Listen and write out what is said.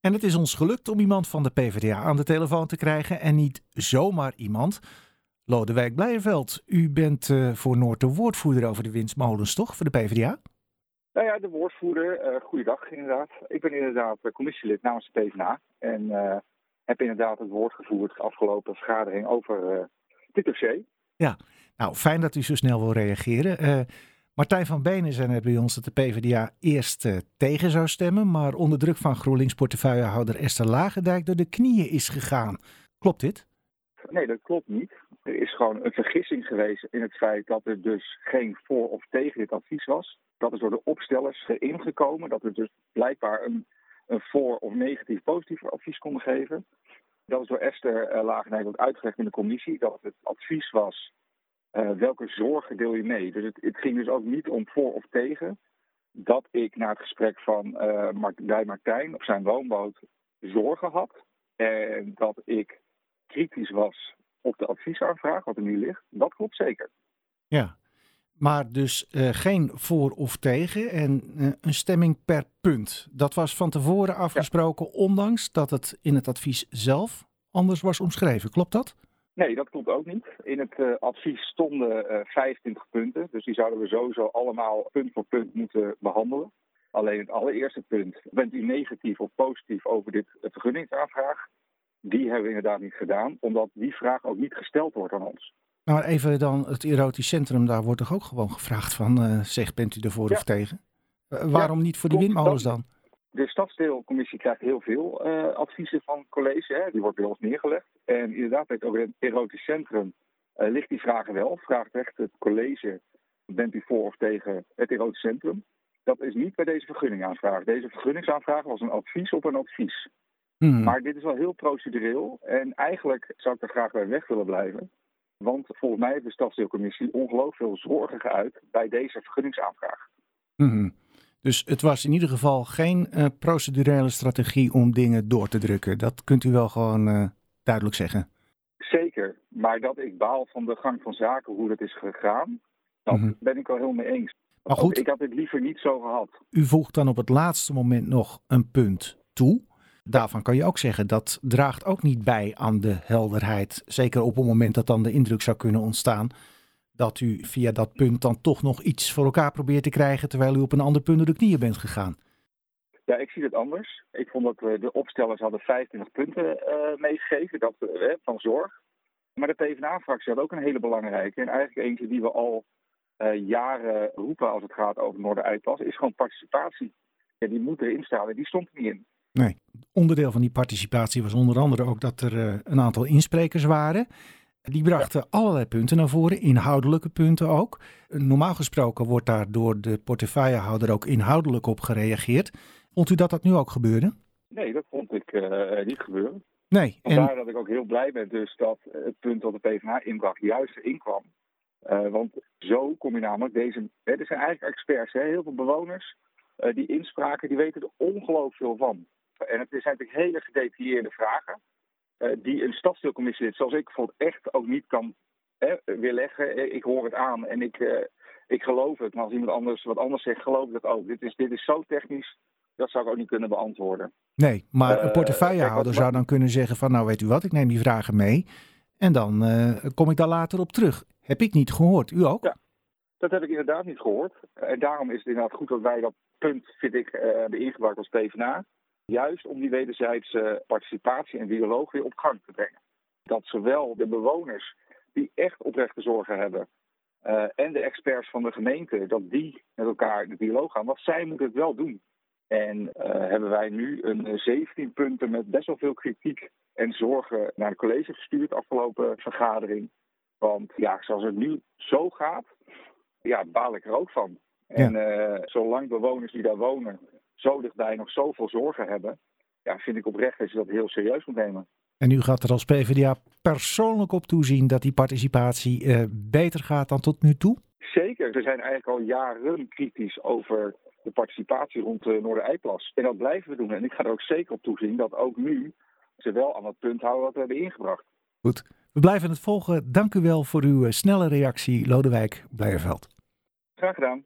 En het is ons gelukt om iemand van de PvdA aan de telefoon te krijgen. En niet zomaar iemand. Lodewijk Blijenveld, u bent uh, voor Noord de woordvoerder over de winstmolens, toch? Voor de PvdA? Nou ja, de woordvoerder. Uh, goeiedag inderdaad. Ik ben inderdaad commissielid namens de PvdA. En uh, heb inderdaad het woord gevoerd de afgelopen vergadering over dit dossier. Ja, nou fijn dat u zo snel wil reageren. Martijn van Benen zei net bij ons dat de PvdA eerst uh, tegen zou stemmen, maar onder druk van GroenLinks portefeuillehouder Esther Lagendijk door de knieën is gegaan. Klopt dit? Nee, dat klopt niet. Er is gewoon een vergissing geweest in het feit dat er dus geen voor of tegen dit advies was. Dat is door de opstellers erin gekomen dat we dus blijkbaar een, een voor- of negatief positief advies konden geven. Dat is door Esther uh, Lagendijk ook uitgelegd in de commissie dat het advies was uh, welke zorgen deel je mee? Dus het, het, ging dus ook niet om voor of tegen. Dat ik na het gesprek van uh, Mark, bij Martijn op zijn woonboot zorgen had. En dat ik kritisch was op de adviesaanvraag, wat er nu ligt. Dat klopt zeker. Ja, maar dus uh, geen voor of tegen en een stemming per punt. Dat was van tevoren afgesproken, ja. ondanks dat het in het advies zelf anders was omschreven. Klopt dat? Nee, dat klopt ook niet. In het uh, advies stonden uh, 25 punten. Dus die zouden we sowieso allemaal punt voor punt moeten behandelen. Alleen het allereerste punt, bent u negatief of positief over dit vergunningsaanvraag? Die hebben we inderdaad niet gedaan, omdat die vraag ook niet gesteld wordt aan ons. Maar even dan het erotisch centrum, daar wordt toch ook gewoon gevraagd van, uh, zeg, bent u ervoor ja. of tegen? waarom ja, niet voor die windmolens dan? De stadsdeelcommissie krijgt heel veel uh, adviezen van college. Hè. Die wordt bij ons neergelegd. En inderdaad, bij het erotisch centrum uh, ligt die vraag wel. Vraagt echt het college, bent u voor of tegen het erotisch centrum? Dat is niet bij deze vergunningaanvraag. Deze vergunningsaanvraag was een advies op een advies. Hmm. Maar dit is wel heel procedureel. En eigenlijk zou ik er graag bij weg willen blijven. Want volgens mij heeft de stadsdeelcommissie ongelooflijk veel zorgen geuit bij deze vergunningsaanvraag. Hmm. Dus het was in ieder geval geen uh, procedurele strategie om dingen door te drukken. Dat kunt u wel gewoon uh, duidelijk zeggen. Zeker, maar dat ik baal van de gang van zaken, hoe dat is gegaan, dat mm -hmm. ben ik wel heel mee eens. Maar goed, ik had het liever niet zo gehad. U voegt dan op het laatste moment nog een punt toe. Daarvan kan je ook zeggen dat draagt ook niet bij aan de helderheid. Zeker op het moment dat dan de indruk zou kunnen ontstaan dat u via dat punt dan toch nog iets voor elkaar probeert te krijgen, terwijl u op een ander punt door de knieën bent gegaan. Ja, ik zie het anders. Ik vond dat we de opstellers hadden 25 punten uh, meegegeven dat, uh, van zorg. Maar de PvdA-fractie had ook een hele belangrijke. En eigenlijk eentje die we al uh, jaren roepen als het gaat over Noorder-Uitpas, is gewoon participatie. Ja, die moet erin staan en die stond er niet in. Nee, onderdeel van die participatie was onder andere ook dat er een aantal insprekers waren. Die brachten allerlei punten naar voren, inhoudelijke punten ook. Normaal gesproken wordt daar door de portefeuillehouder ook inhoudelijk op gereageerd. Vond u dat dat nu ook gebeurde? Nee, dat vond ik uh, niet gebeuren. Nee. Vandaar en... dat ik ook heel blij ben dus dat het punt dat de PvdA inbracht juist erin kwam. Uh, want zo kom je namelijk deze... Hè, er zijn eigenlijk experts, hè, heel veel bewoners uh, die inspraken, die weten er ongelooflijk veel van. En het zijn natuurlijk hele gedetailleerde vragen. Uh, die een stadsdeelcommissie, zoals ik bijvoorbeeld, echt ook niet kan hè, weerleggen. Ik hoor het aan en ik, uh, ik geloof het. Maar als iemand anders wat anders zegt, geloof ik dat ook. Dit is, dit is zo technisch, dat zou ik ook niet kunnen beantwoorden. Nee, maar een portefeuillehouder zou dan kunnen zeggen van... nou weet u wat, ik neem die vragen mee en dan kom ik daar later op terug. Heb ik niet gehoord, u ook? Ja, dat heb ik inderdaad niet gehoord. En daarom is het inderdaad goed dat wij dat punt, vind ik, hebben ingebracht als PvdA. Juist om die wederzijdse participatie en dialoog weer op gang te brengen. Dat zowel de bewoners die echt oprechte zorgen hebben uh, en de experts van de gemeente, dat die met elkaar de dialoog gaan. Want zij moeten het wel doen. En uh, hebben wij nu een 17 punten met best wel veel kritiek en zorgen naar het college gestuurd afgelopen vergadering. Want ja, zoals het nu zo gaat, ja, baal ik er ook van. Ja. En uh, zolang bewoners die daar wonen zo dichtbij nog zoveel zorgen hebben, ja, vind ik oprecht dat je dat heel serieus moet nemen. En u gaat er als PvdA persoonlijk op toezien dat die participatie uh, beter gaat dan tot nu toe? Zeker. We zijn eigenlijk al jaren kritisch over de participatie rond de Noorder-Eiplas. En dat blijven we doen. En ik ga er ook zeker op toezien dat ook nu ze wel aan het punt houden wat we hebben ingebracht. Goed. We blijven het volgen. Dank u wel voor uw snelle reactie, Lodewijk Blijerveld. Graag gedaan.